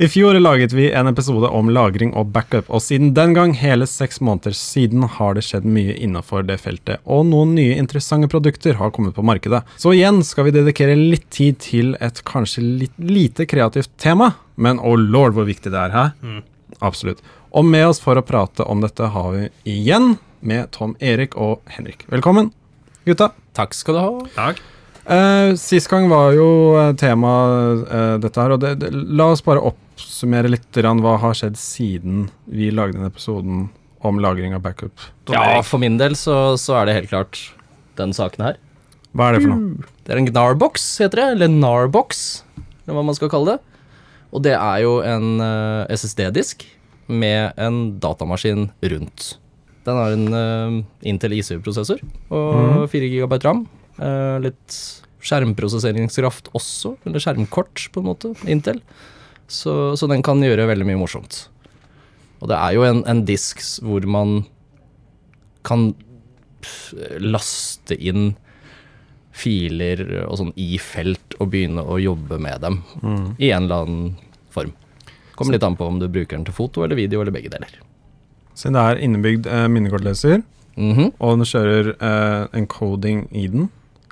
I fjor laget vi en episode om lagring og backup, og siden den gang, hele seks måneder siden, har det skjedd mye innenfor det feltet, og noen nye interessante produkter har kommet på markedet. Så igjen skal vi dedikere litt tid til et kanskje litt lite kreativt tema, men oh lord hvor viktig det er her. Mm. Absolutt. Og med oss for å prate om dette har vi igjen med Tom Erik og Henrik. Velkommen, gutta. Takk skal du ha. Takk. Eh, sist gang var jo eh, tema eh, dette her, og det, det, la oss bare oppsummere litt hva har skjedd siden vi lagde den episoden om lagring av backup. Ja, for min del så, så er det helt klart den saken her. Hva er det for noe? Det er en Gnarbox, heter det. Eller Narbox, eller hva man skal kalle det. Og det er jo en uh, SSD-disk med en datamaskin rundt. Den har en uh, Intel ICU-prosessor og 4 GB ram. Uh, litt skjermprosesseringskraft også, eller skjermkort, på en måte, Intel. Så, så den kan gjøre veldig mye morsomt. Og det er jo en, en disk hvor man kan laste inn filer og sånn i felt og begynne å jobbe med dem i en eller annen form. Kommer litt an på om du bruker den til foto eller video eller begge deler. Siden det er innebygd eh, minnekortleser, Mhm. og den kjører eh, encoding i den,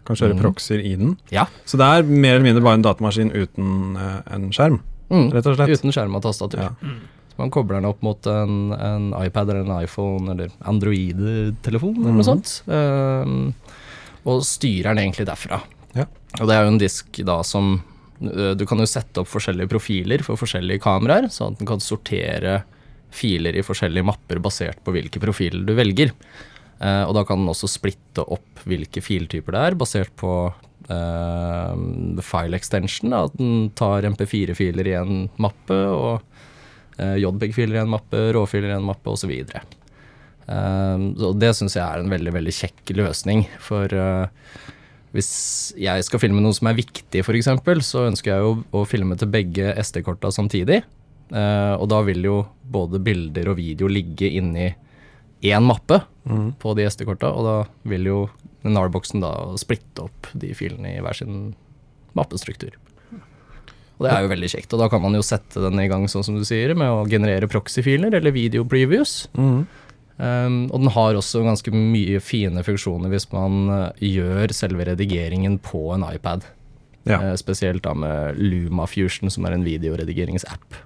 kan kjøre Mhm. proxyer i den, Ja. så det er mer eller mindre bare en datamaskin uten eh, en skjerm, Mm. rett og slett. Uten skjerm og tastatur. Ja. Så man kobler den opp mot en, en iPad eller en iPhone eller Android-telefon eller Mhm. noe sånt. Um, og styrer den egentlig derfra. Ja. Og det er jo en disk da som øh, Du kan jo sette opp forskjellige profiler for forskjellige kameraer, sånn at den kan sortere filer i forskjellige mapper basert på hvilke profiler du velger. Eh, og da kan den også splitte opp hvilke filtyper det er, basert på uh, file extension. At den tar MP4-filer i en mappe, og uh, JPEG-filer i en mappe, råfiler i en mappe osv. Uh, så det syns jeg er en veldig veldig kjekk løsning. For uh, hvis jeg skal filme noe som er viktig, f.eks., så ønsker jeg jo å filme til begge SD-korta samtidig. Uh, og da vil jo både bilder og video ligge inni én mappe mm. på de SD-korta, og da vil jo NAR-boksen da splitte opp de filene i hver sin mappestruktur. Og det er jo veldig kjekt. Og da kan man jo sette den i gang, sånn som du sier, med å generere proxy-filer eller video-previews. Mm. Um, og den har også ganske mye fine funksjoner hvis man eh, gjør selve redigeringen på en iPad. Ja. Eh, spesielt da med Luma Fusion, som er en videoredigeringsapp.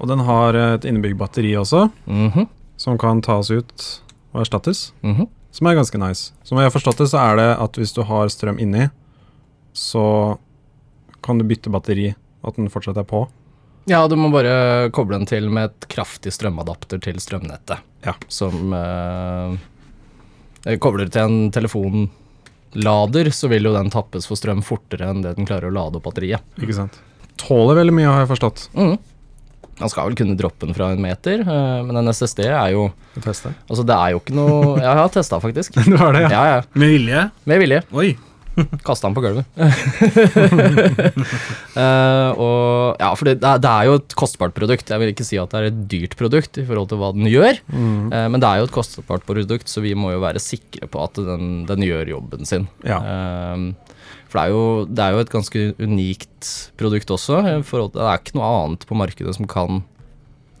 Og den har et innebygd batteri også, Mhm, som kan tas ut og erstattes. mhm. Som er ganske nice. Som jeg har forstått det, så er det at hvis du har strøm inni, så kan du bytte batteri, at den fortsatt er på. Ja, du må bare koble den til med et kraftig strømadapter til strømnettet. Ja. Som eh, Kobler til en telefonlader, så vil jo den tappes for strøm fortere enn det den klarer å lade opp batteriet. Ikke sant? Tåler veldig mye, har jeg forstått. Mhm. Man skal vel kunne droppe den fra en meter, eh, men en SSD er jo. Altså, det er jo ikke noe Jeg har testa, faktisk. Du har det, ja? Ja, ja. Med vilje? Med vilje. Oi. Kasta den på gulvet. uh, og ja, for det, det er- jo et kostbart produkt. Jeg vil ikke si at det er et dyrt produkt i forhold til hva den gjør, Mm. uh, men det er jo et kostbart produkt, så vi må jo være sikre på at den, den gjør jobben sin. Ja. Eh, for det er, jo, det er jo et ganske unikt produkt også. For Det er ikke noe annet på markedet som kan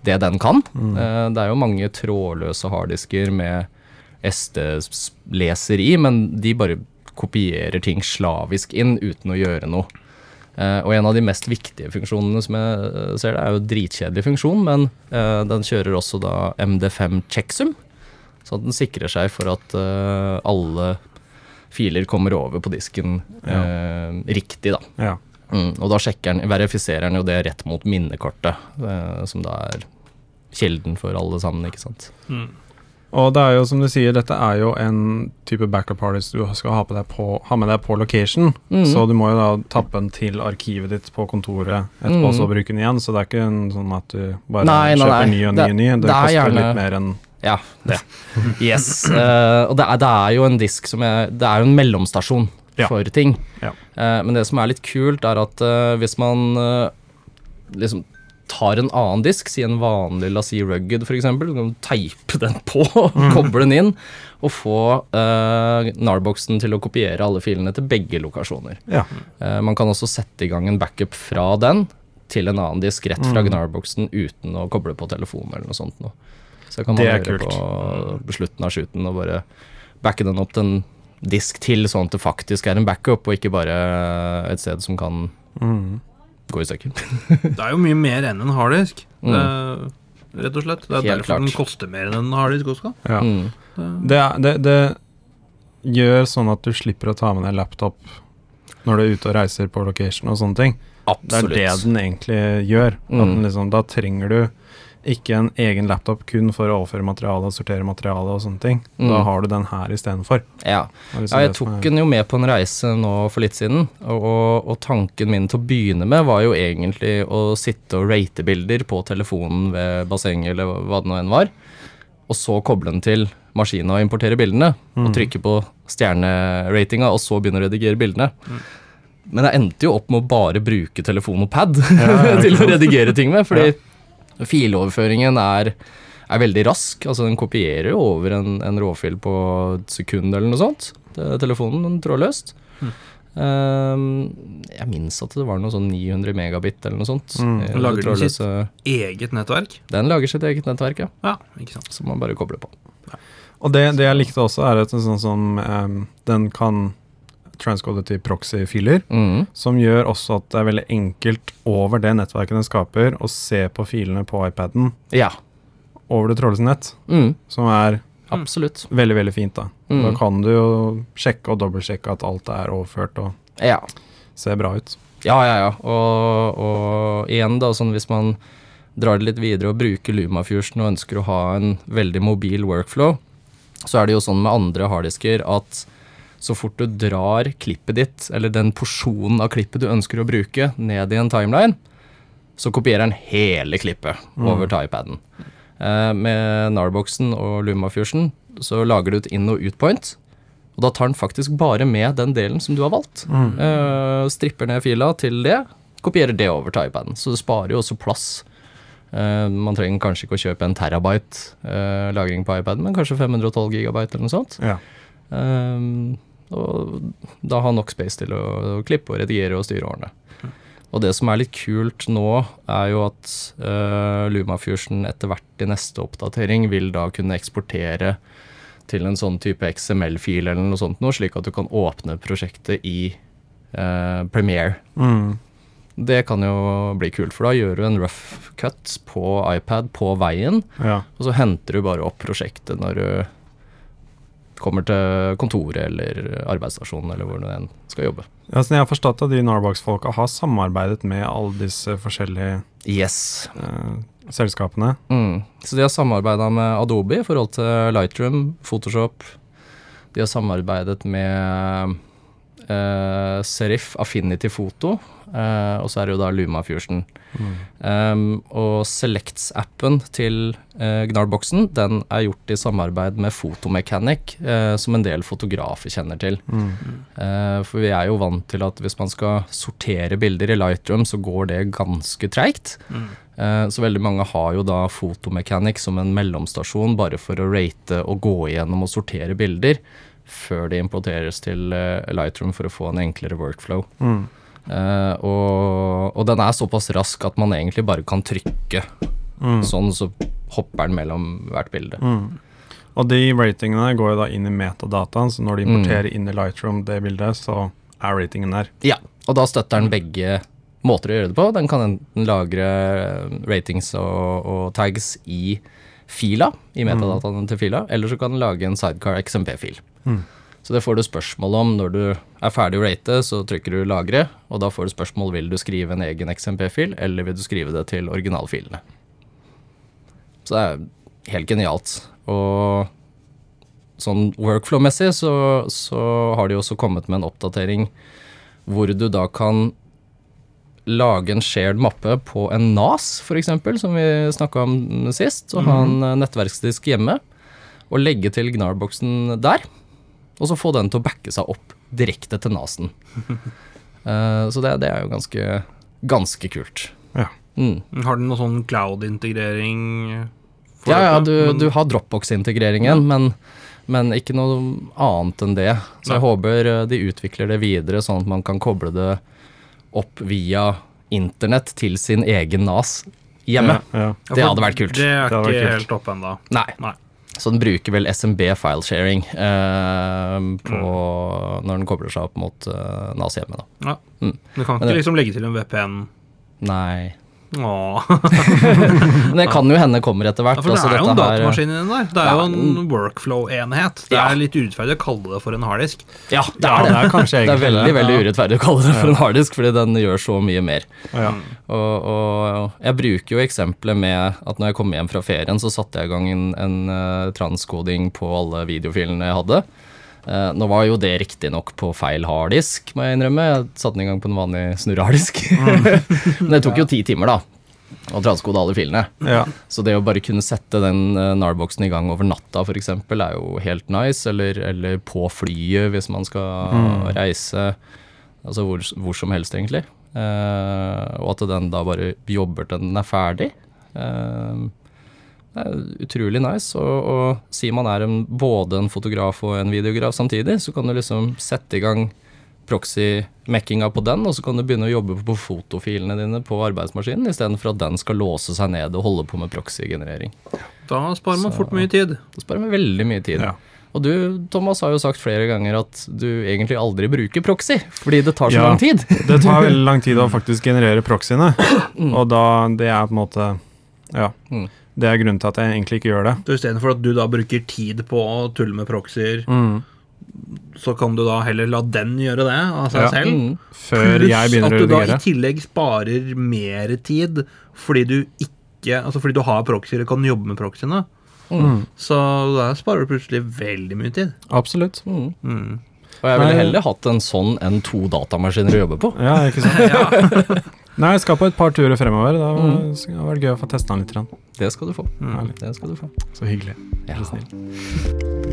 det den kan. Mm. Eh, det er jo mange trådløse harddisker med SD-leser i, men de bare kopierer ting slavisk inn uten å gjøre noe. Eh, og en av de mest viktige funksjonene som jeg eh, ser det, er jo dritkjedelig funksjon, men den kjører også da MD5 checksum, så den sikrer seg for at alle filer kommer over på disken eh, riktig, da. Ja. Mm, og da sjekker den, verifiserer den jo det rett mot minnekortet, eh, som da er kilden for alle sammen, ikke sant. Og det er jo som du sier, dette er jo en type backup artist du skal ha, på deg på, ha med deg på location. Mm. Så du må jo da tappe den til arkivet ditt på kontoret etterpå, Mhm. så bruke den igjen. Så det er ikke en sånn at du bare Nei, nei, kjøper nei. ny og ny og ny. Det, det er koster gjerne- litt mer enn Ja, det. Yes. Uh, og det er, det er jo en disk som er Det er jo en mellomstasjon Ja. for ting. Ja. Uh, men det som er litt kult, er at uh, hvis man liksom tar en annen disk, si en vanlig la si rugged f.eks., så kan teipe den på, koble den inn, og få Nar-boksen til å kopiere alle filene til begge lokasjoner. Ja. Man kan også sette i gang en backup fra den til en annen disk rett fra Gnar-boksen uten å koble på telefonen eller noe sånt. Noe. Så kan man kult. på slutten av shooten og bare backe den opp til en disk til, sånn at det faktisk er en backup, og ikke bare et sted som kan Mm. gå i stykker. Det er jo mye mer enn en harddisk. Mm. Det- Rett og slett. Det er Helt derfor den koster mer enn en harddisk også. ja. Mm. Det, er- det, det gjør sånn at du slipper å ta med deg laptop når du er ute og reiser på location og sånne ting. Det er det den egentlig gjør. At Mm. den liksom, da trenger du ikke en egen laptop kun for å overføre materiale og sortere materiale og sånne ting. Da Mm. har du den her istedenfor. Ja. Ja, jeg tok den jo med på en reise nå for litt siden, og, og, og tanken min til å begynne med var jo egentlig å sitte og rate bilder på telefonen ved bassenget eller hva det nå enn var, og så koble den til maskinen og importere bildene, Mm. og trykke på stjerneratinga, og så begynne å redigere bildene. Men jeg endte jo opp med å bare bruke telefon og pad til å redigere ting med, fordi filoverføringen er, er veldig rask. Altså Den kopierer jo over en, en råfil på et sekund eller noe sånt. Det telefonen den trådløst. Um, jeg minnes at det var noe sånn 900 megabit eller noe sånt. Mm. Lager den sitt? Eget nettverk. Den lager sitt eget nettverk, ja. Ja, ikke sant. Som man bare kobler på. Og det, det jeg likte også, er at sånn som um, den kan transkode til proxy-filer, mm. som gjør også at det er veldig enkelt over det nettverket den skaper, å se på filene på iPaden Ja. over det trådløse nett, Mm, som er absolutt. veldig, veldig fint. Da Mm. Da kan du jo sjekke og dobbeltsjekke at alt er overført og Ja. ser bra ut. Ja, ja, ja. Og, og igjen, da, sånn hvis man drar det litt videre og bruker LumaFusion og ønsker å ha en veldig mobil workflow, så er det jo sånn med andre harddisker at så fort du drar klippet ditt, eller den porsjonen av klippet du ønsker å bruke, ned i en timeline, så kopierer den hele klippet over til iPaden. Eh, med Narboxen og LumaFusion så lager du et inn- og utpoint, og da tar den faktisk bare med den delen som du har valgt. Eh, stripper ned fila til det, kopierer det over til iPaden. Så det sparer jo også plass. Uh, man trenger kanskje ikke å kjøpe en terabyte uh, lagring på iPaden, men kanskje 512 gigabyte eller noe sånt. Ja. Eh, og da har nok space til å klippe og redigere og styre årene. Og det som er litt kult nå, er jo at uh, LumaFusion etter hvert i neste oppdatering vil da kunne eksportere til en sånn type XML-fil eller noe sånt noe, slik at du kan åpne prosjektet i uh, Premiere. Mm. Det kan jo bli kult, for da gjør du en rough cut på iPad på veien, ja. og så henter du bare opp prosjektet når du kommer til kontoret eller arbeidsstasjonen eller hvor enn skal jobbe. Ja, så jeg har forstått at de Narbox-folka har samarbeidet med alle disse forskjellige Yes. uh, selskapene. Mm. Så de har samarbeida med Adobe i forhold til Lightroom, Photoshop. De har samarbeidet med eh, Serif Affinity Photo, uh, og så er det jo da LumaFusion. Um, og Selects-appen til uh, Gnarboxen den er gjort i samarbeid med Fotomechanic, eh, som en del fotografer kjenner til. Mm. Eh, for vi er jo vant til at hvis man skal sortere bilder i Lightroom, så går det ganske treigt. Mm. så veldig mange har jo da Fotomechanic som en mellomstasjon bare for å rate og gå igjennom og sortere bilder før de importeres til eh, Lightroom for å få en enklere workflow. Mm. Uh, og, og den er såpass rask at man egentlig bare kan trykke Mm. sånn, så hopper den mellom hvert bilde. Mm. Og de ratingene går jo da inn i metadataen, så når de Mm. importerer inn i Lightroom det bildet, så er ratingen der. Ja, og da støtter den begge måter å gjøre det på. Den kan enten lagre ratings og, og tags i fila, i metadataene til fila, eller så kan den lage en sidecar XMP-fil. Mm. Så det får du spørsmål om når du er ferdig å rate, så trykker du lagre, og da får du spørsmål vil du skrive en egen XMP-fil, eller vil du skrive det til originalfilene. Så det er helt genialt. Og sånn workflow-messig så, så har de også kommet med en oppdatering hvor du da kan lage en shared mappe på en NAS, f.eks., som vi snakka om sist, og ha en eh, nettverksdisk hjemme, og legge til Gnarboxen der, og så få den til å backe seg opp direkte til nasen. uh, så det, det er jo ganske, ganske kult. Ja. Mm. Har den noe sånn cloud-integrering? Ja, ja, du, du har Dropbox-integreringen, men, men ikke noe annet enn det. Så jeg håper eh, de utvikler det videre, sånn at man kan koble det opp via internett til sin egen NAS hjemme. Ja, ja. Det hadde vært kult. Det er ikke helt oppe ennå. Nei. Nei. Så den bruker vel SMB filesharing eh, på, Mm. når den kobler seg opp mot eh, NAS hjemme. Da. Ja. Mm. Du kan ikke det- liksom legge til en VPN. Nei. Åh. Men det kan jo hende kommer etter hvert. Ja, for det altså, er jo en datamaskin i den der. Det er jo en workflow-enhet. Det Ja. er litt urettferdig å kalle det for en harddisk. Ja, det er det. det er kanskje Det er veldig veldig urettferdig å kalle det for en harddisk, fordi den gjør så mye mer. Ja. Og, og jeg bruker jo eksempelet med at når jeg kom hjem fra ferien, så satte jeg i gang en, en eh, transkoding på alle videofilene jeg hadde. Eh, nå var jo det riktignok på feil harddisk, må jeg innrømme. Jeg satte den i gang på en vanlig snurreharddisk. Men det tok jo ti timer, da. Å transkode alle filene. Ja. Så det å bare kunne sette den uh, NAR-boksen i gang over natta f.eks. er jo helt nice. Eller, eller på flyet hvis man skal reise. Altså hvor, hvor som helst, egentlig. Uh, og at den da bare jobber til den er ferdig. Eh, det er utrolig nice. Og, og sier man er en, både en fotograf og en videograf samtidig, så kan du liksom sette i gang proxy-mekkinga på den, og så kan du begynne å jobbe på fotofilene dine på arbeidsmaskinen, istedenfor at den skal låse seg ned og holde på med proxy-generering. Da sparer man Så- fort mye tid. Da sparer man veldig mye tid. Ja. Og du, Thomas, har jo sagt flere ganger at du egentlig aldri bruker proxy, fordi det tar så Ja. lang tid. Det tar veldig lang tid å faktisk generere proxyene, og da det er på en måte Ja. Mm. Det er grunnen til at jeg egentlig ikke gjør det. Så Istedenfor at du da bruker tid på å tulle med proxyer, Mm. så kan du da heller la den gjøre det av seg Ja. selv. Mm. Før Pluss jeg begynner å redigere. Pluss at du da i tillegg sparer mer tid fordi du ikke Altså fordi du har proxyer og kan jobbe med proxyene. Mm. Så da sparer du plutselig veldig mye tid. Absolutt. Mm. Mm. Og jeg ville heller hatt en sånn enn to datamaskiner å jobbe på. Ja, ikke sant. Ja. Nei, jeg skal på et par turer fremover. Da skal det vært gøy å få testa den litt. Det skal du få. Mm. Det skal du få. Så hyggelig. Ja. Så snill.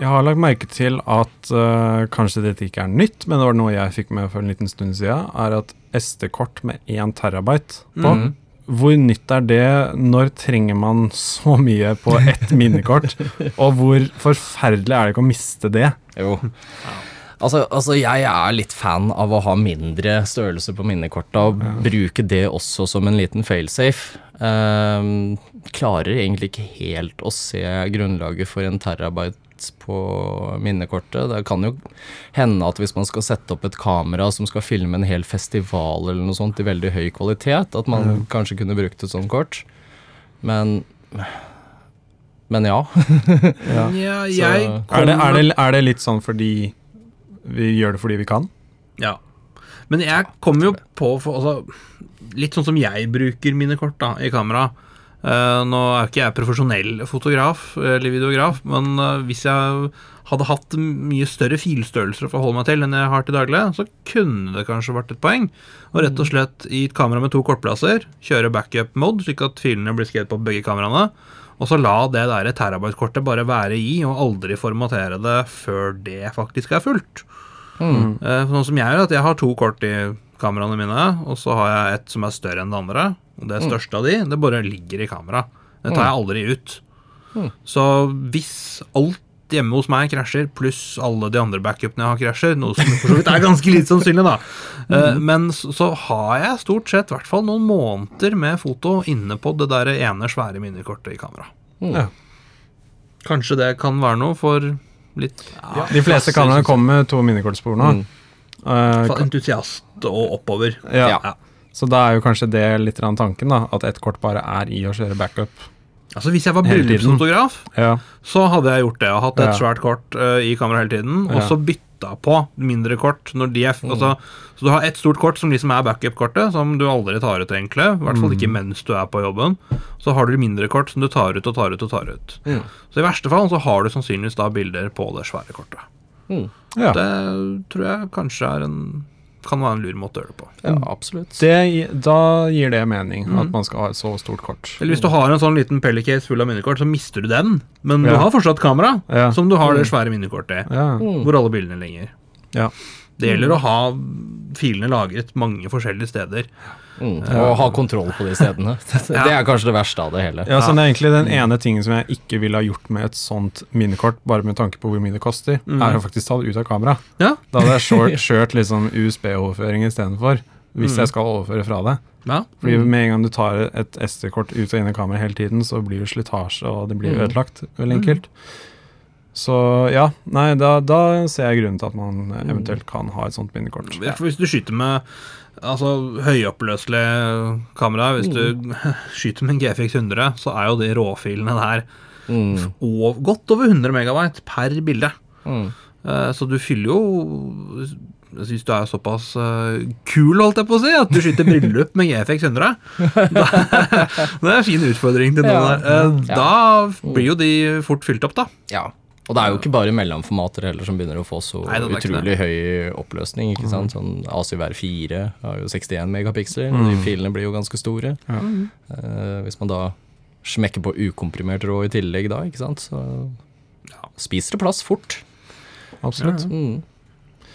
Jeg har lagt merke til at uh, kanskje dette ikke er nytt, men det var noe jeg fikk med for en liten stund siden, er at SD-kort med 1 terabyte på. Mhm. Hvor nytt er det? Når trenger man så mye på ett minnekort? Og hvor forferdelig er det ikke å miste det? Jo. Altså, altså, jeg er litt fan av å ha mindre størrelse på minnekorta og bruke det også som en liten failsafe. Um, klarer egentlig ikke helt å se grunnlaget for en terabyte på minnekortet. Det kan jo hende at hvis man skal sette opp et kamera som skal filme en hel festival eller noe sånt i veldig høy kvalitet, at man kanskje kunne brukt et sånt kort. Men Men ja. Ja. Ja, jeg Er, det, er, det, er det litt sånn fordi vi gjør det fordi vi kan? Ja. Men jeg kommer jo på for, altså, Litt sånn som jeg bruker mine kort da, i kamera. Eh, nå er ikke jeg profesjonell fotograf eller videograf, men eh, hvis jeg hadde hatt mye større filstørrelser å forholde meg til enn jeg har til daglig, så kunne det kanskje vært et poeng. Og rett og slett i et kamera med to kortplasser kjøre backup-mode, slik at filene blir skrevet på begge kameraene. Og så la det der terabyte-kortet bare være i, og aldri formatere det før det faktisk er fullt. Mm. Eh, Sånn som jeg gjør, at jeg har to kort i kameraene mine, og så har jeg et som er større enn det andre. Og det største av de, det bare ligger i kamera. Det tar jeg aldri ut. Mm. Så hvis alt hjemme hos meg krasjer, pluss alle de andre backupene jeg har krasjer, noe som for så vidt er ganske lite sannsynlig, da, Eh, men så, så har jeg stort sett i hvert fall noen måneder med foto inne på det der ene svære minnekortet i kamera. Mm. Ja. Kanskje det kan være noe for litt ja, De fleste kameraene kommer med to minnekortspor nå. Mm. Uh, entusiast og oppover. ja. Ja. Så da er jo kanskje det litt tanken, da. At ett kort bare er i å kjøre backup. Altså Hvis jeg var bryllupsfotograf, Ja. så hadde jeg gjort det. Og hatt et Ja. svært kort uh, i kamera hele tiden, og Ja. så bytta på mindre kort når de er Mm. altså, Så du har ett stort kort som liksom er backup-kortet, som du aldri tar ut, egentlig. I hvert fall Mm. ikke mens du er på jobben. Så har du mindre kort som du tar ut og tar ut og tar ut. Mm. Så i verste fall så har du sannsynligvis da bilder på det svære kortet. Mm. ja. Det tror jeg kanskje er en kan være en lur måte å gjøre det på. Ja, absolutt. Det, da gir det mening, Mm. at man skal ha et så stort kort. Eller hvis du har en sånn liten pellicase full av minnekort, så mister du den. Men du har fortsatt kamera, Ja. som du har det svære minnekortet. Ja. Mm. Hvor alle bildene ligger. Ja. Det gjelder å ha filene lagret mange forskjellige steder. Mm. Og ha kontroll på de stedene. Det er kanskje det verste av det hele. Ja, så det er egentlig den ene tingen som jeg ikke ville ha gjort med et sånt minnekort, bare med tanke på hvor mye det koster, Mm. er å faktisk ta det ut av kamera. Ja, Da hadde jeg short, kjørt liksom USB-overføring istedenfor, hvis Mm. jeg skal overføre fra det. ja. Fordi med en gang du tar et SD-kort ut og inn i kameraet hele tiden, så blir det slitasje, og det blir Mm. ødelagt, veldig enkelt. Så ja, nei, da, da ser jeg grunnen til at man eventuelt kan ha et sånt minnekort. Ja, Hvis du skyter med altså, høyoppløselig kamera, hvis du skyter med en GFX 100, så er jo de råfilene der Mm. og godt over 100 megabyte per bilde. Mm. Uh, Så du fyller jo Hvis du er såpass uh, kul, holdt jeg på å si, at du skyter bryllup med GFX 100 da, Det er en fin utfordring til noen Ja. der. ja. Da blir jo de fort fylt opp, da. Ja. Og det er jo ikke bare mellomformater heller som begynner å få så Nei, utrolig høy oppløsning. ikke sant? Sånn ACVR 4 har jo 61 megapiksler, Mm. de filene blir jo ganske store. Ja. Uh, hvis man da smekker på ukomprimert rå i tillegg da, ikke sant, så spiser det plass fort. Absolutt. Mm.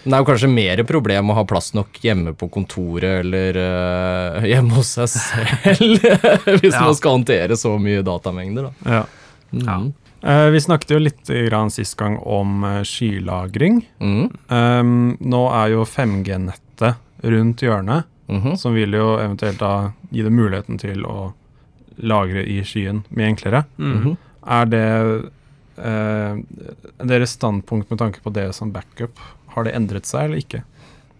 Men det er jo kanskje mer problem å ha plass nok hjemme på kontoret eller uh, hjemme hos seg selv, hvis Ja. man skal håndtere så mye datamengder, da. Ja. Mm. Eh, vi snakket jo litt grann sist gang om eh, skylagring. Mm. Um, nå er jo 5G-nettet rundt hjørnet, Mhm. som vil jo eventuelt da gi det muligheten til å lagre i skyen mye enklere. Mhm. Er det uh, deres standpunkt med tanke på det som backup? Har det endret seg eller ikke?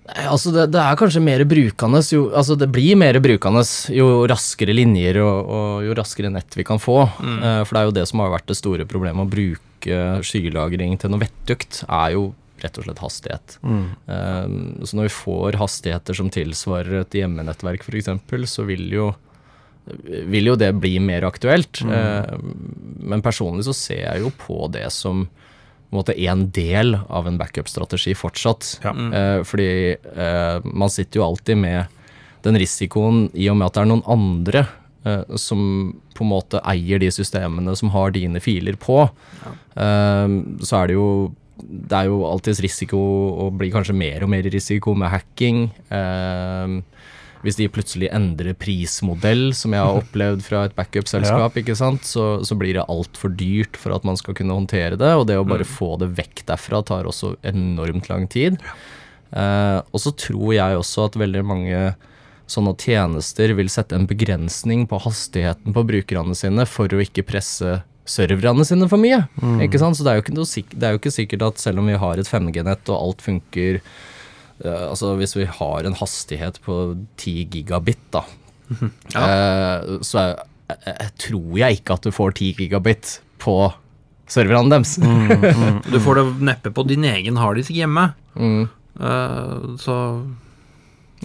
Nei, Altså det, det er kanskje mer brukende jo, Altså det blir mer brukende jo raskere linjer og, og jo raskere nett vi kan få. Eh, for det er jo det som har vært det store problemet. Å bruke skylagring til noe vettugt er jo rett og slett hastighet. Eh, så når vi får hastigheter som tilsvarer et hjemmenettverk f.eks., så vil jo vil jo det bli mer aktuelt. Eh, men personlig så ser jeg jo på det som en måte en del av en backup-strategi fortsatt. Ja. Eh, fordi eh, man sitter jo alltid med den risikoen i og med at det er noen andre eh, som på en måte eier de systemene som har dine filer på. Eh, så er det jo det er jo alltids risiko, og blir kanskje mer og mer risiko med hacking. Eh, hvis de plutselig endrer prismodell, som jeg har opplevd fra et backup-selskap, ikke sant, så, så blir det altfor dyrt for at man skal kunne håndtere det. Og det å bare få det vekk derfra tar også enormt lang tid. Eh, og så tror jeg også at veldig mange sånne tjenester vil sette en begrensning på hastigheten på brukerne sine for å ikke presse serverne sine for mye. Ikke sant? Så det er, jo ikke det er jo ikke sikkert at selv om vi har et 5G-nett og alt funker Altså hvis vi har en hastighet på 10 gigabit, da, eh, så jeg, jeg tror jeg ikke at du får 10 gigabit på serverne deres. Du får det neppe på din egen harddisk hjemme. Mm. Uh, så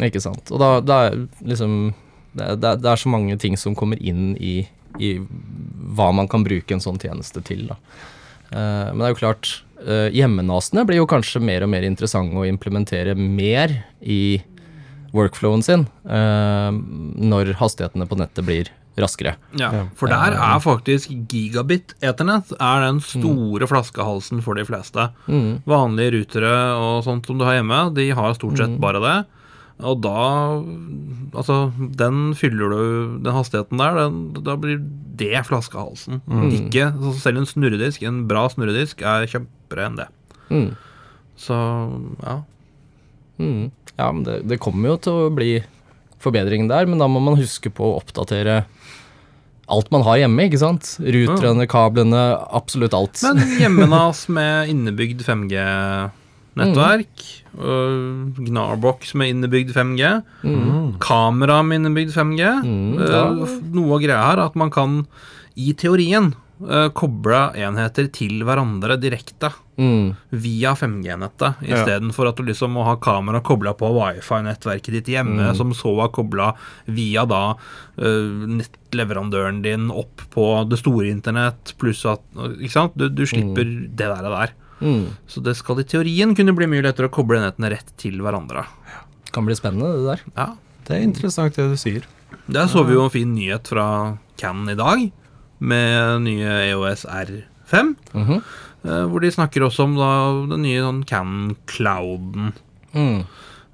Ikke sant. Og da, da er liksom det, det, det er så mange ting som kommer inn i, i hva man kan bruke en sånn tjeneste til. Da. Uh, men det er jo klart, uh, hjemmenasene blir jo kanskje mer og mer interessante å implementere mer i workflowen sin uh, når hastighetene på nettet blir raskere. Ja, for der er faktisk gigabit eternett er den store flaskehalsen for de fleste. Mm. Vanlige rutere og sånt som du har hjemme, de har stort sett bare det. Og da Altså, den fyller du Den hastigheten der, den, da blir det flaskehalsen. Ikke altså Selv en snurredisk, en bra snurredisk, er kjempere enn det. Mm. Så ja. Mm. Ja, men det, det kommer jo til å bli forbedring der, men da må man huske på å oppdatere alt man har hjemme, ikke sant? Ruterne, kablene, absolutt alt. Men hjemmenas med innebygd 5G-nettverk, og Gnarbox med innebygd 5G, kamera med innebygd 5G Mm, eh, ja. Noe av greia her er at man kan, i teorien, eh, koble enheter til hverandre direkte Mm. via 5G-nettet, Ja. istedenfor at du liksom må ha kamera kobla på wifi-nettverket ditt hjemme, som så er kobla via da eh, nettleverandøren din opp på det store internett, pluss at Ikke sant? Du, du slipper det der, der. Mm. Så det skal i teorien kunne bli mye lettere å koble enhetene rett til hverandre. Det Kan bli spennende, det der. Ja. Det er interessant det du sier. Der så vi jo en fin nyhet fra Canon i dag, med nye EOS R5. Mm -hmm. hvor de snakker også om da, den nye sånn Canon Clouden. mm.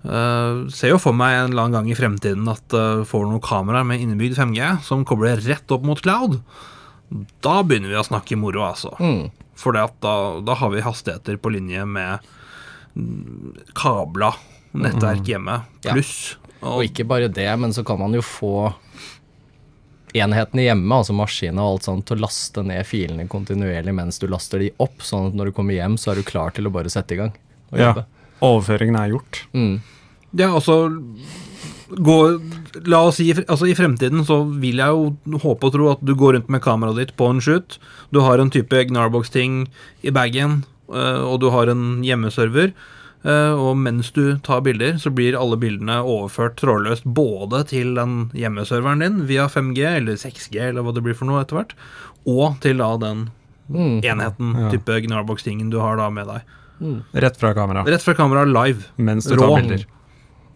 Uh, ser jo for meg en eller annen gang i fremtiden at uh, får noen kameraer med innebygd 5G som kobler rett opp mot cloud. Da begynner vi å snakke moro, altså. Mm. For da, da har vi hastigheter på linje med mm, kabla nettverk hjemme, Ja. pluss. Og ikke bare det, men så kan man jo få enhetene hjemme, altså maskinen og alt sånt, til å laste ned filene kontinuerlig mens du laster de opp, sånn at når du kommer hjem, så er du klar til å bare sette i gang og Ja. Overføringen er gjort. Mm. Ja, altså gå, La oss si altså I fremtiden så vil jeg jo håpe og tro at du går rundt med kameraet ditt på en shoot. Du har en type Gnarbox-ting i bagen, øh, og du har en hjemmeserver. øh, og mens du tar bilder, så blir alle bildene overført trådløst både til den hjemmeserveren din via 5G eller 6G eller hva det blir for noe etter hvert, og til da den Mm. enheten, Ja. type Gnarbox-tingen du har da med deg. Rett fra kamera. Rett fra kamera live. Mens du Rå. tar bilder.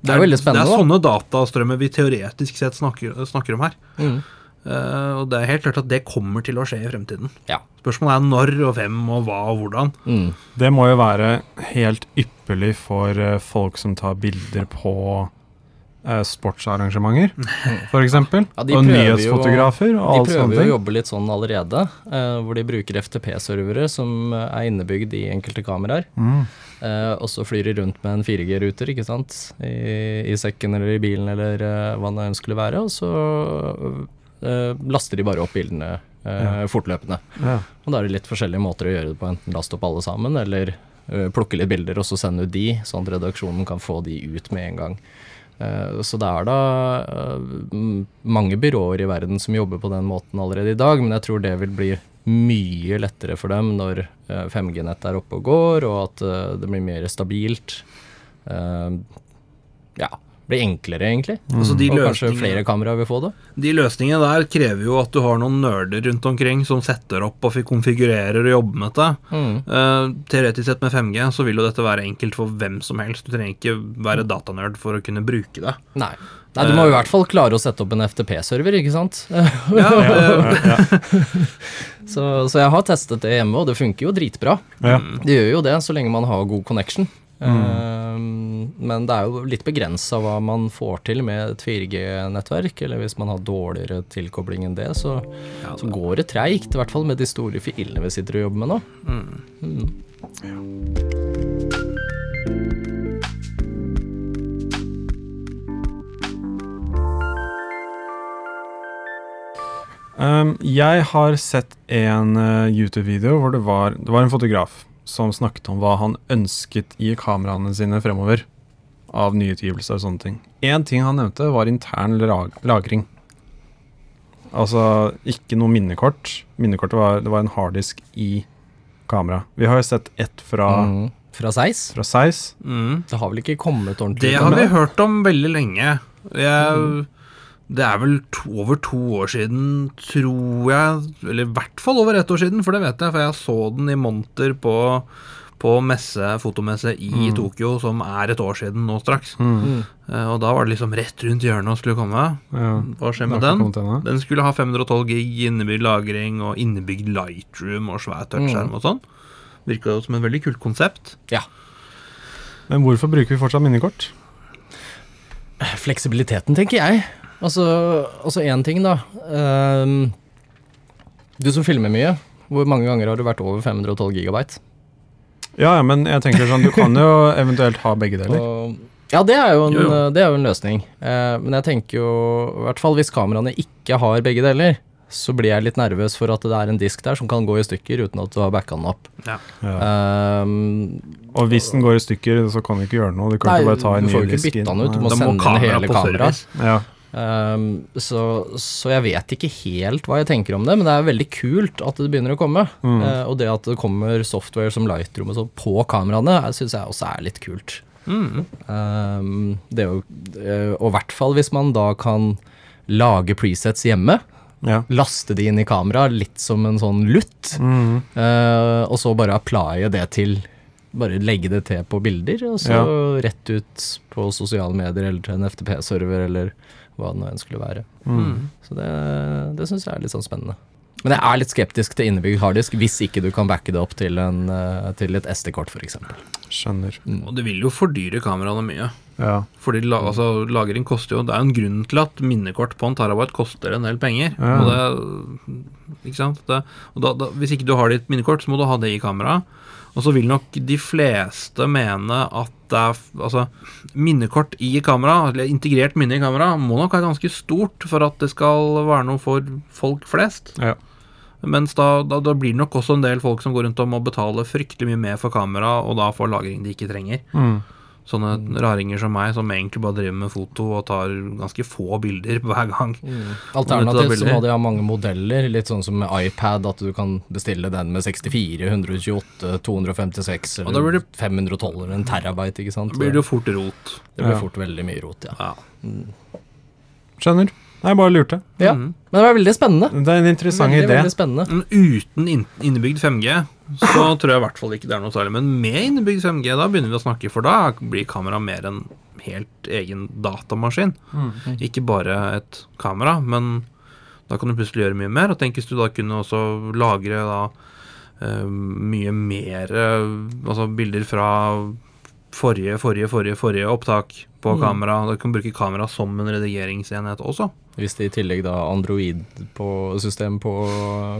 Det er veldig spennende, Det er sånne datastrømmer vi teoretisk sett snakker, snakker om her. Mm. Uh, og det er helt klart at det kommer til å skje i fremtiden. Ja. Spørsmålet er når og hvem og hva og hvordan. Mm. Det må jo være helt ypperlig for eh, folk som tar bilder på sportsarrangementer, f.eks. Ja, og nyhetsfotografer. jo- alt sånt. De prøver jo å jobbe litt sånn allerede, uh, hvor de bruker FTP-servere som eh, er innebygd i enkelte kameraer. Mm. Uh, og så flyr de rundt med en 4G-ruter ikke sant? I, i sekken eller i bilen eller uh, hva det enn skulle være. Og så eh, laster de bare opp bildene eh, Ja. fortløpende. Ja. Og da er det litt forskjellige måter å gjøre det på. Enten laste opp alle sammen, eller eh, plukke litt bilder og så sende ut de, sånn at redaksjonen kan få de ut med en gang. Eh, så det er da eh, mange byråer i verden som jobber på den måten allerede i dag, men jeg tror det vil bli mye lettere for dem når eh, 5G-nettet er oppe og går, og at eh, det blir mer stabilt. Eh, ja, blir enklere, egentlig. Altså de, Og kanskje flere kameraer vil få det. de løsningene der krever jo at du har noen nerder rundt omkring som setter opp og konfigurerer og jobber med dette. Mm. Uh, teoretisk sett med 5G så vil jo dette være enkelt for hvem som helst. Du trenger ikke være datanerd for å kunne bruke det. Nei. Nei, du må i hvert fall klare å sette opp en FTP-server, ikke sant? Ja, eh, Så, så jeg har testet det hjemme, og det funker jo dritbra. Ja. Det gjør jo det, så lenge man har god connection. Ehm, men det er jo litt begrensa hva man får til med et 4G-nettverk. Eller hvis man har dårligere tilkobling enn det, så, Ja, så går det treigt. I hvert fall med de store filene vi sitter og jobber med nå. mm. Mm. Um, jeg har sett en eh, YouTube-video hvor det var, det var en fotograf som snakket om hva han ønsket i kameraene sine fremover. Av nyutgivelser og sånne ting. Én ting han nevnte, var intern lag lagring. Altså ikke noe minnekort. Minnekortet var, det var en harddisk i kamera. Vi har jo sett ett fra, Mm. Fra Seis? fra Seis. Mm. Det har vel ikke kommet ordentlig Det ut har vi hørt om veldig lenge. Jeg, Det er vel to, over to år siden, tror jeg. Eller i hvert fall over ett år siden, for det vet jeg. For jeg så den i monter på, på messe, fotomesse i Tokyo, som er et år siden nå straks. Mm. Uh, Og da var det liksom rett rundt hjørnet og skulle komme. Ja, Hva skjer med den? Den skulle ha 512 gig innebygd lagring og innebygd lightroom og svær touchskjerm og sånn. Virka jo som et veldig kult konsept. Ja. Men hvorfor bruker vi fortsatt minnekort? Fleksibiliteten, tenker jeg. Altså, altså én ting, da. Um, du som filmer mye, hvor mange ganger har du vært over 512 gigabyte? Ja, ja, men jeg tenker sånn, du kan jo eventuelt ha begge deler. Og, ja, det er jo en, Jo, jo. Det er jo en løsning. Eh, men jeg tenker jo, i hvert fall hvis kameraene ikke har begge deler, så blir jeg litt nervøs for at det er en disk der som kan gå i stykker uten at du har backa den opp. Ja. Um, Og hvis den går i stykker, så kan du ikke gjøre noe. Du kan nei, ikke bare ta en du ny får ikke disk bytta inn. den ut, du må må sende inn hele kameraet. Ja. Ehm, så, så jeg vet ikke helt hva jeg tenker om det, men det er veldig kult at det begynner å komme. Mm. Uh, og det at det kommer software som Lightroom og sånn på kameraene, syns jeg også er litt kult. Mm. Um, det er jo, eh, og i hvert fall hvis man da kan lage presets hjemme. ja. Laste de inn i kamera, litt som en sånn lutt. Mm. Uh, og så bare applye det til bare legge det til på bilder, og så rett ut på sosiale medier eller til en FTP-server eller hva det nå enn skulle være. Mm. Så det, det syns jeg er litt sånn spennende. Men jeg er litt skeptisk til innebygd harddisk hvis ikke du kan backe det opp til, en, eh, til et SD-kort f.eks. Skjønner. Og det vil jo fordyre kameraene mye. Ja. Fordi la, altså, lagring koster jo Det er jo en grunn til at minnekort på en terabyte koster en del penger. Ja. Og det, ikke sant? Det, og da, da, hvis ikke du har ditt minnekort, så må du ha det i kamera. Og så vil nok de fleste mene at det er Altså, minnekort i kamera, eller integrert minne i kamera, må nok være ganske stort for at det skal være noe for folk flest. Ja. Mens da, da, da blir det nok også en del folk som går rundt og må betale fryktelig mye mer for kamera, og da får lagring de ikke trenger. Mm. Sånne raringer som meg, som egentlig bare driver med foto og tar ganske få bilder hver gang. Alternativt så må de ha mange modeller, litt sånn som med iPad, at du kan bestille den med 64, 128, 256 Og da blir eller 512 eller en terabyte, ikke sant. Da blir det jo fort rot. det blir Ja. fort veldig mye rot, ja. Ja. Skjønner. Nei, bare lurte. ja. mm. Men det var veldig spennende. Det er en interessant veldig, idé. veldig spennende. Uten innebygd 5G, så tror jeg i hvert fall ikke det er noe særlig. Men med innebygd 5G, da begynner vi å snakke, for da blir kamera mer en helt egen datamaskin. Ikke bare et kamera, men da kan du plutselig gjøre mye mer. Og tenk hvis du da kunne også lagre da uh, mye mer uh, Altså bilder fra forrige, forrige, forrige, forrige opptak på kamera. Du kan bruke kamera som en redigeringsenhet også. Hvis det i tillegg da er Android på system på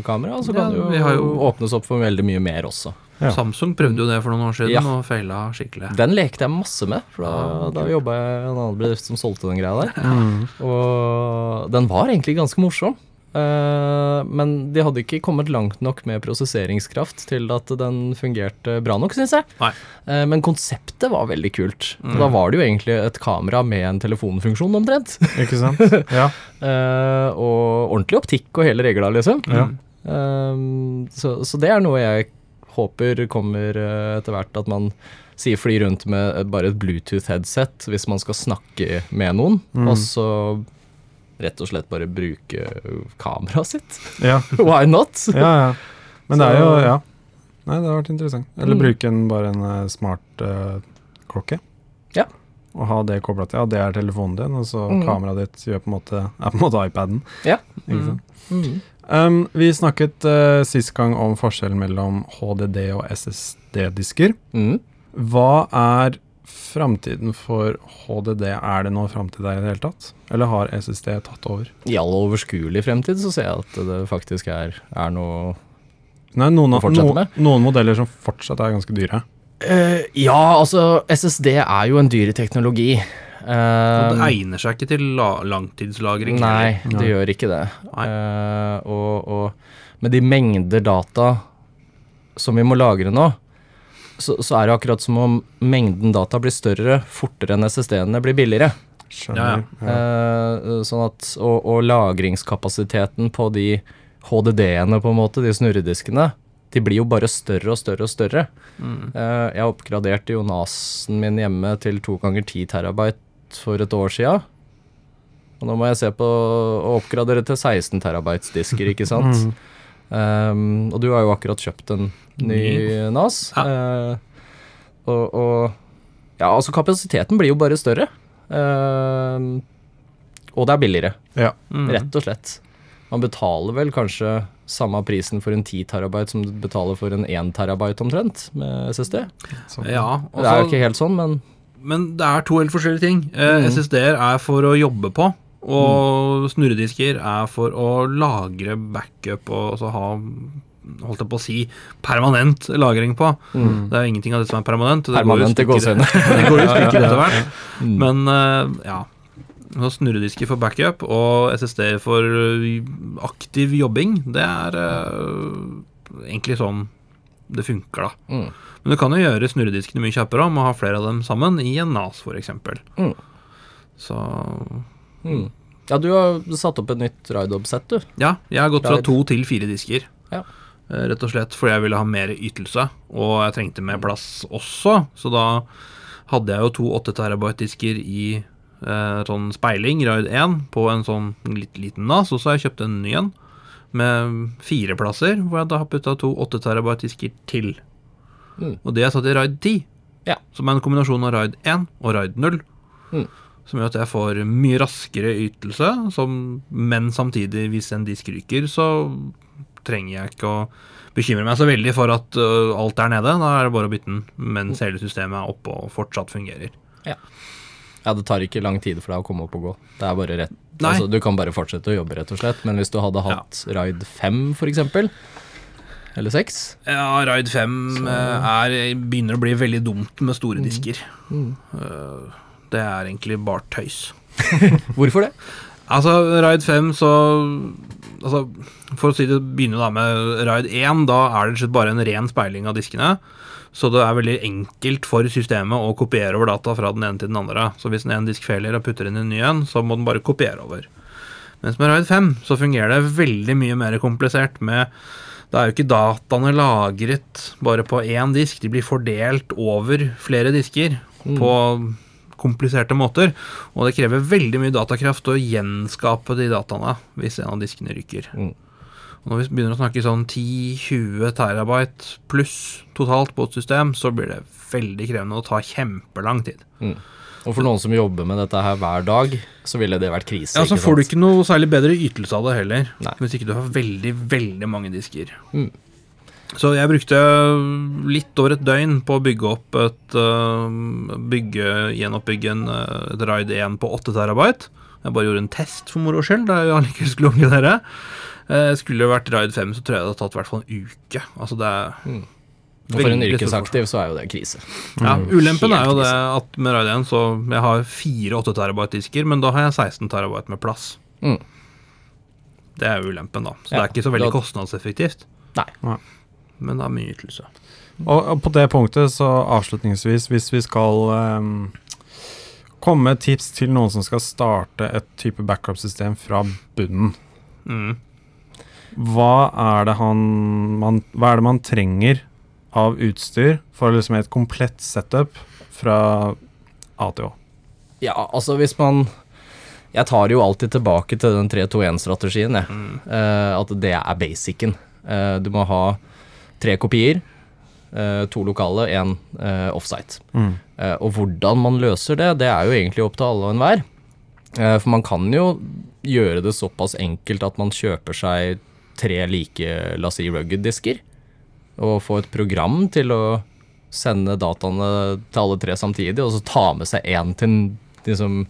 kamera, så Ja, kan det jo, jo- åpnes opp for veldig mye mer også. Ja. Samsung prøvde jo det for noen år siden Ja. og feila skikkelig. Den lekte jeg masse med, for da, da jobba jeg i en annen bedrift som solgte den greia der. Mm. Og den var egentlig ganske morsom. Eh, men de hadde ikke kommet langt nok med prosesseringskraft til at den fungerte bra nok, syns jeg. Nei. Eh, men konseptet var veldig kult. Mm. Da var det jo egentlig et kamera med en telefonfunksjon omtrent. Ikke sant? Ja. Eh, og ordentlig optikk og hele regla, liksom. Ja. Eh, så, så det er noe jeg håper kommer etter hvert, at man sier fly rundt med bare et Bluetooth-headset hvis man skal snakke med noen, Mm. og så rett og slett bare bruke kameraet sitt. Ja. Why not? ja, ja. Men det er jo Ja. Nei, det har vært interessant. Eller Mm. bruke en, bare en eh, smart uh, klokke. Ja. Og ha det kobla til. Ja, det er telefonen din, og så Mm. kameraet ditt gjør på en måte, er på en måte iPaden. Ja. Ikke sant? Mm. Um, vi snakket uh, sist gang om forskjellen mellom HDD og SSD-disker. Mm. Hva er framtiden for HDD? Er det noe framtid der i det hele tatt? Eller har SSD tatt over? I all overskuelig fremtid så ser jeg at det faktisk er, er noe Nei, noen, Å fortsette noen, med? noen modeller som fortsatt er ganske dyre. Uh, Ja, altså SSD er jo en dyr teknologi. Og Eh, det egner seg ikke til la langtidslagring. Nei, eller? det gjør ikke det. Eh, og, og med de mengder data som vi må lagre nå, så, så er det akkurat som om mengden data blir større fortere enn SSD-ene blir billigere. Skjønner. Ja, Eh, sånn at, og, og lagringskapasiteten på de HDD-ene, på en måte, de snurrediskene, de blir jo bare større og større og større. Mm. Eh, jeg oppgraderte jo NAS-en min hjemme til to ganger 10 terabyte for et år sia. Og nå må jeg se på å oppgradere til 16 terabytes disker, ikke sant. Mm. Um, og du har jo akkurat kjøpt en ny NAS. Eh, og, og Ja, altså kapasiteten blir jo bare større. Uh, og det er billigere, ja. Mm. rett og slett. Man betaler vel kanskje samme prisen for en 10 terabyte som du betaler for en 1 terabyte omtrent med SSD. Sånn. Ja, Det er jo ikke helt sånn, men men det er to helt forskjellige ting. Eh, Mm. SSD-er er for å jobbe på, og snurredisker er for å lagre backup og altså ha holdt jeg på å si permanent lagring på. Det er jo ingenting av det som er permanent. Det permanent går jo stykker etter hvert. Mm. Men eh, ja. Så Snurredisker for backup og SSD for eh, aktiv jobbing, det er uh, egentlig sånn det funker, da. Mm. Men du kan jo gjøre snurrediskene mye kjappere om å ha flere av dem sammen i en NAS, f.eks. Mm. Så Mm. Ja, du har satt opp et nytt Ride-Up-sett, du. ja, jeg har gått fra to til fire disker. Ja. Eh, Rett og slett fordi jeg ville ha mer ytelse, og jeg trengte mer plass også. Så da hadde jeg jo to 8 terabyte-disker i eh, sånn speiling, Ride 1, på en sånn litt liten NAS, og så har jeg kjøpt en ny en med fire plasser, hvor jeg da har putta to 8 terabyte-disker til. Mm. Og det er satt i RAID 10, Ja. som er en kombinasjon av RAID 1 og RAID 0. Mm. Som gjør at jeg får mye raskere ytelse, som, men samtidig, hvis en disk ryker, så trenger jeg ikke å bekymre meg så veldig for at uh, alt er nede. Da er det bare å bytte den mens hele systemet er oppe og fortsatt fungerer. Ja, det tar ikke lang tid for deg å komme opp og gå. Det er bare rett altså, Du kan bare fortsette å jobbe, rett og slett. Men hvis du hadde hatt Raid 5, for eksempel, eller 6 Ja, Raid 5 så... er, begynner å bli veldig dumt med store disker. Eh, Det er egentlig bare tøys. Hvorfor det? Altså, Raid 5, så altså, For å si det, begynne da med Raid 1, da er det bare en ren speiling av diskene. Så det er veldig enkelt for systemet å kopiere over data fra den ene til den andre. Så hvis en ene disk feiler og putter inn en ny en, så må den bare kopiere over. Mens med Raid 5 så fungerer det veldig mye mer komplisert med Da er jo ikke dataene lagret bare på én disk, de blir fordelt over flere disker på kompliserte måter. Og det krever veldig mye datakraft å gjenskape de dataene hvis en av diskene ryker. Mm. Og når vi begynner å snakke sånn 10-20 terabyte pluss totalt på et system, så blir det veldig krevende og tar kjempelang tid. Og for noen som jobber med dette her hver dag, så ville det vært krise. Ja, Så får du ikke noe særlig bedre ytelse av det heller, Nei. hvis ikke du har veldig, veldig mange disker. Mm. Så jeg brukte litt over et døgn på å bygge opp et øh, bygge, gjenoppbygge en, øh, et Raid 1 på 8 terabyte. Jeg bare gjorde en test for moro skyld, da jeg allikevel skulle oppgradere. Eh, Skulle det vært Raid 5, så tror jeg det hadde tatt i hvert fall en uke. Altså det er Og for en yrkesaktiv så er jo det krise. ja, Ulempen er jo det at med Raid 1 så jeg har fire 8 terabyte-disker, men da har jeg 16 terabyte med plass. Mm. Det er jo ulempen, da. Så det er ikke så veldig da- kostnadseffektivt, Nei. Men det er mye ytelse. Og, og på det punktet, så avslutningsvis, hvis vi skal um, komme med tips til noen som skal starte et type backup-system fra bunnen, Mm. hva er det han man, Hva er det man trenger av utstyr for liksom et komplett setup fra A til Å? Ja, altså hvis man Jeg tar jo alltid tilbake til den 3-2-1-strategien, jeg. Eh, at det er basicen. Uh, du må ha tre kopier, eh, to lokale, én uh, offsite. Mm. Eh, og hvordan man løser det, det er jo egentlig opp til alle og enhver. Eh, for man kan jo gjøre det såpass enkelt at man kjøper seg tre like, la oss si, rugged-disker, og få et program til å sende dataene til alle tre samtidig, og så ta med seg én til liksom,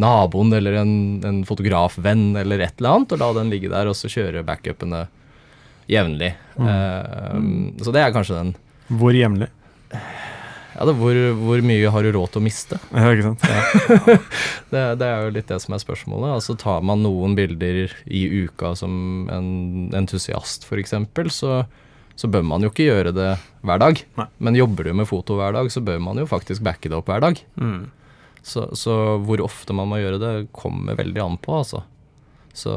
naboen eller en, en fotografvenn eller et eller annet, og la den ligge der, og så kjøre backupene jevnlig. Eh, Så det er kanskje den Hvor jevnlig? Ja, det, hvor, hvor mye har du råd til å miste? Ja, ikke sant? Det, det er jo litt det som er spørsmålet. Altså Tar man noen bilder i uka som en entusiast, f.eks., så, så bør man jo ikke gjøre det hver dag. Nei. Men jobber du med foto hver dag, så bør man jo faktisk backe det opp hver dag. Mm. Så, så hvor ofte man må gjøre det, kommer veldig an på, altså. Så,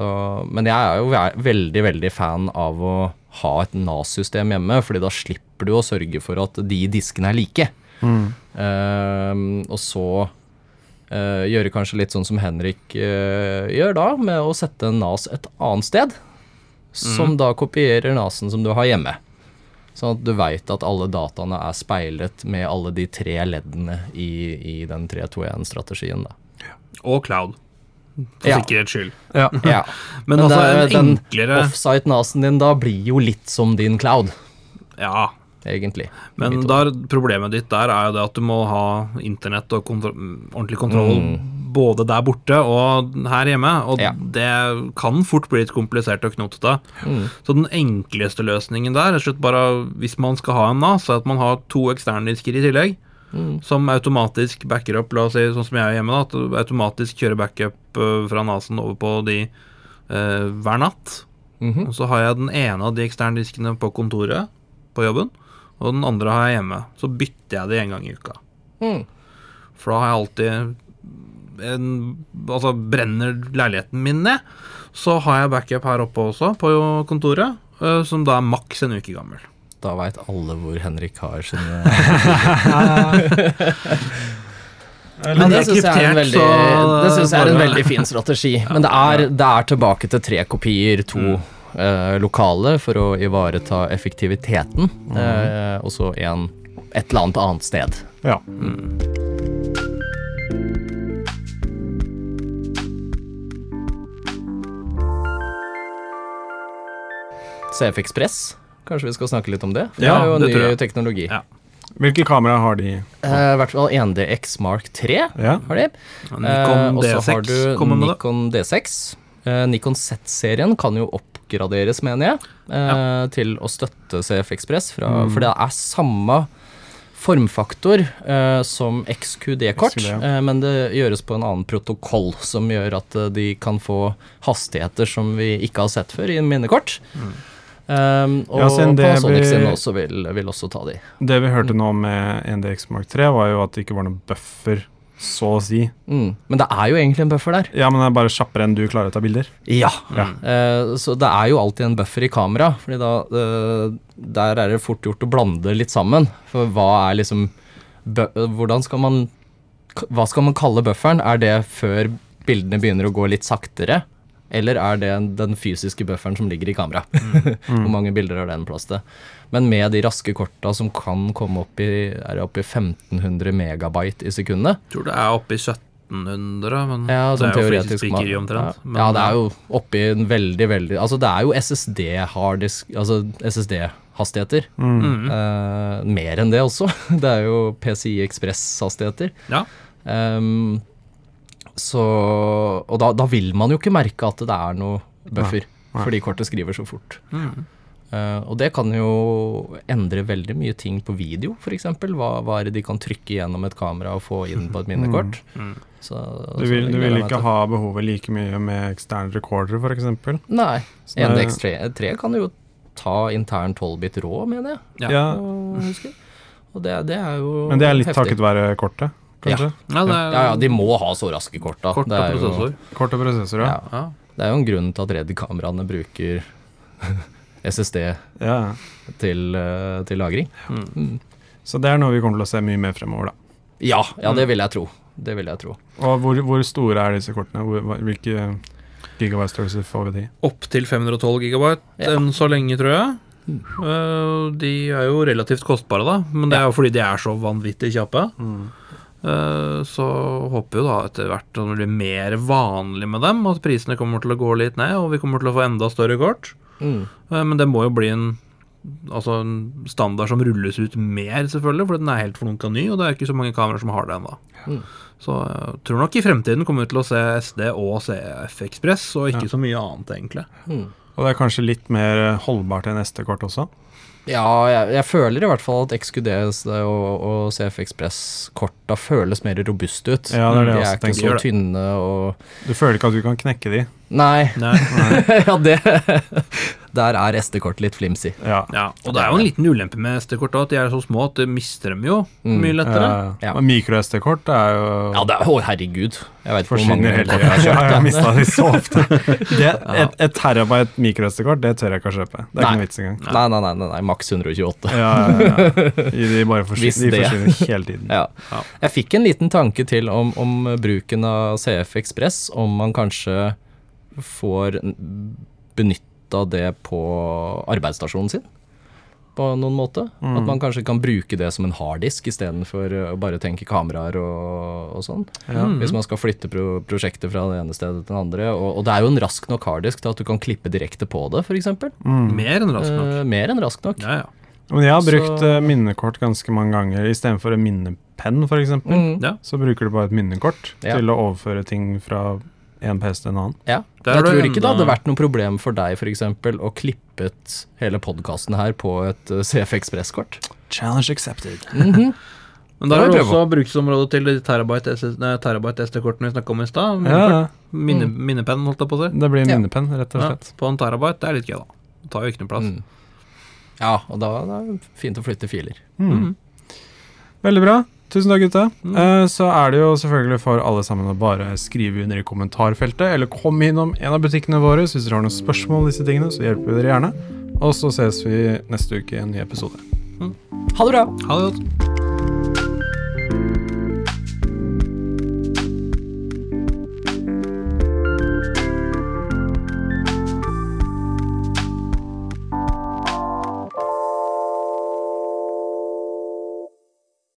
men jeg er jo veldig, veldig fan av å ha et NAS-system hjemme, fordi da slipper du å sørge for at de diskene er like. Mm. Uh, og så uh, gjøre kanskje litt sånn som Henrik uh, gjør da, med å sette NAS et annet sted, som da kopierer NAS-en som du har hjemme. Sånn at du veit at alle dataene er speilet med alle de tre leddene i, i den 3-2-1-strategien. da. Og cloud, for Ja. sikkerhets skyld. Ja. Ja. Men, Men altså, det- en den enklere offsite-nasen din da blir jo litt som din cloud, Ja, egentlig. men der, problemet ditt der er jo det at du må ha internett og kontro ordentlig kontroll både der borte og her hjemme, og Ja. det kan fort bli litt komplisert og knotete. Mm. Så den enkleste løsningen der, er rett og slett bare hvis man skal ha en NAS, er at man har to eksterndisker i tillegg. Mm. Som automatisk backer opp, la oss si sånn som jeg er hjemme, da, at automatisk kjører backup øh, fra NAS-en over på de øh, hver natt. Mhm. Og så har jeg den ene av de eksterne diskene på kontoret på jobben, og den andre har jeg hjemme. Så bytter jeg det en gang i uka. Mm. For da har jeg alltid en, Altså, brenner leiligheten min ned, så har jeg backup her oppe også, på kontoret, øh, som da er maks en uke gammel. Da veit alle hvor Henrik har sine Men det syns jeg er en veldig, det synes jeg er en veldig fin strategi. Men det er, det er tilbake til tre kopier, to eh, lokale for å ivareta effektiviteten, eh, og så en et eller annet annet sted. Ja. CF Ekspress, kanskje vi skal snakke litt om det? For Ja, det er jo det ny jeg. teknologi. Ja. Hvilke kamera har de? Eh, I hvert fall 1DX Mark 3 Ja. har de. Nikon Eh, og så har D6 du. Nikon D6. Eh, Nikon Z-serien kan jo oppgraderes, mener jeg, eh, til å støtte CF Ekspress. fra- For det er samme formfaktor eh, som XQD-kort, XQD, ja. eh, men det gjøres på en annen protokoll, som gjør at eh, de kan få hastigheter som vi ikke har sett før i minnekort. Um, og Ja, Panasonic sin også vil, vil også ta de. Det vi hørte nå med NDX Mark 3, var jo at det ikke var noen buffer, så å si. Mm. Men det er jo egentlig en buffer der. Ja, men det er bare kjappere enn du klarer å ta bilder. Ja. Ja. Uh, så det er jo alltid en buffer i kamera, Fordi da uh, Der er det fort gjort å blande litt sammen. For hva er liksom Hvordan skal man Hva skal man kalle bufferen? Er det før bildene begynner å gå litt saktere? Eller er det den fysiske bufferen som ligger i kamera? Hvor mange bilder har den plass til? Men med de raske korta som kan komme opp i Er det i 1500 megabyte i sekundet? Tror det er oppe i 1700, men Ja, det sånn er jo teoretisk flisespikkeri ja. omtrent. Men, ja, det er jo oppi en veldig, veldig Altså, det er jo SSD-harddisk Altså SSD-hastigheter. Mm. Uh, mer enn det også. Det er jo PCI Ekspress-hastigheter. Ja. Ehm, så Og da, da vil man jo ikke merke at det er noe buffer, nei. fordi kortet skriver så fort. Mm. Uh, og det kan jo endre veldig mye ting på video, f.eks. Hva, hva er det de kan trykke gjennom et kamera og få inn på et minnekort? Mhm. Så, Du vil, du vil ikke ha behovet like mye med ekstern recorder, f.eks. Nei. Så det er- NDX3 kan jo ta intern 12-bit rå, mener jeg. Ja. Og. Og det, det er jo men det er litt heftig. takket være kortet, kanskje? Ja, ja, er Ja, ja, de må ha så raske kort, Korte kort det, og er jo, prosessor. Kort og prosessor, ja. ja, Ja. det er jo en grunn til at Red-kameraene bruker SSD ja. til, eh, til lagring. Så det er noe vi kommer til å se mye mer fremover, da. Ja, ja, det vil jeg tro. Det vil jeg tro. Og hvor, hvor store er disse kortene? Hvor, hvilke gigabyte-størrelser får vi de? Opp til 512 gigabyte Ja. enn så lenge, tror jeg. Uh, de er jo relativt kostbare, da, men det er jo fordi de er så vanvittig kjappe. Eh, så håper vi jo da etter hvert at det blir mer vanlig med dem, at prisene kommer til å gå litt ned, og vi kommer til å få enda større kort. Mm. Eh, men det må jo bli en, altså en standard som rulles ut mer, selvfølgelig, for den er helt flunka ny, og det er ikke så mange kameraer som har det ennå. Mm. Så jeg tror nok i fremtiden kommer vi til å se SD og CF Ekspress, og ikke Ja. så mye annet, egentlig. Mm. Og det er kanskje litt mer holdbart enn SD-kort også? Ja, jeg, jeg føler i hvert fall at XQD og, og CF Ekspress-korta føles mer robuste ut. Ja, det er det de er ikke så tynne og Du føler ikke at du kan knekke de? Nei, Nei. ja, det Der er SD-kortet litt flimsy. Ja. Ja, og det er jo en liten ulempe med SD-kort at de er så små at du mister dem jo Mm. mye lettere. Ja. Ja. Men Mikro-SD-kort er jo Ja, det er, å herregud. Jeg vet hvor mange Forsvinner hele tida. jeg har mista de så ofte. Det, et, et terabyte mikro-SD-kort, det tør jeg ikke å kjøpe. Det er Nei. ikke noe vits engang. Nei, nei, nei, nei, nei, maks 128. Ja, ja, ja. De bare forsvinner, de forsvinner hele tiden. Ja. Jeg fikk en liten tanke til om, om bruken av CF Ekspress, om man kanskje får benytta det på arbeidsstasjonen sin. På noen måte. Mm. At man kanskje kan bruke det som en harddisk istedenfor å bare tenke kameraer og, og sånn. Ja. Mm. Hvis man skal flytte pro prosjektet fra det ene stedet til det andre. Og, og det er jo en rask nok harddisk til at du kan klippe direkte på det, f.eks. Mm. Mer enn rask nok. Eh, mer enn rask nok. Ja, ja. Men jeg har brukt så... minnekort ganske mange ganger. Istedenfor en minnepenn, f.eks., Mm. ja. så bruker du bare et minnekort Ja. til å overføre ting fra en PC til en annen. Ja. Der jeg tror enda... ikke det hadde vært noe problem for deg for eksempel, å klippet hele podkasten her på et uh, CF Ekspress-kort. Challenge accepted. Mhm. Men da har er det også bruksområdet til terabyte, terabyte SD-kortene vi snakka om i stad. Ja, ja. Minne, Minnepenn, holdt jeg på å si. Det blir minnepenn, rett og Ja, slett. på en terabyte. Det er litt gøy, da. Det tar jo ikke noe plass. Mm. Ja, og da, da er det fint å flytte filer. Mm. Mhm. Veldig bra. Tusen takk, gutta. Mm. Uh, så er det jo selvfølgelig for alle sammen å bare skrive under i kommentarfeltet, eller kom innom en av butikkene våre så hvis dere har noen spørsmål om disse tingene, så hjelper vi dere gjerne. Og så ses vi neste uke i en ny episode. Ha det bra! Ha det godt.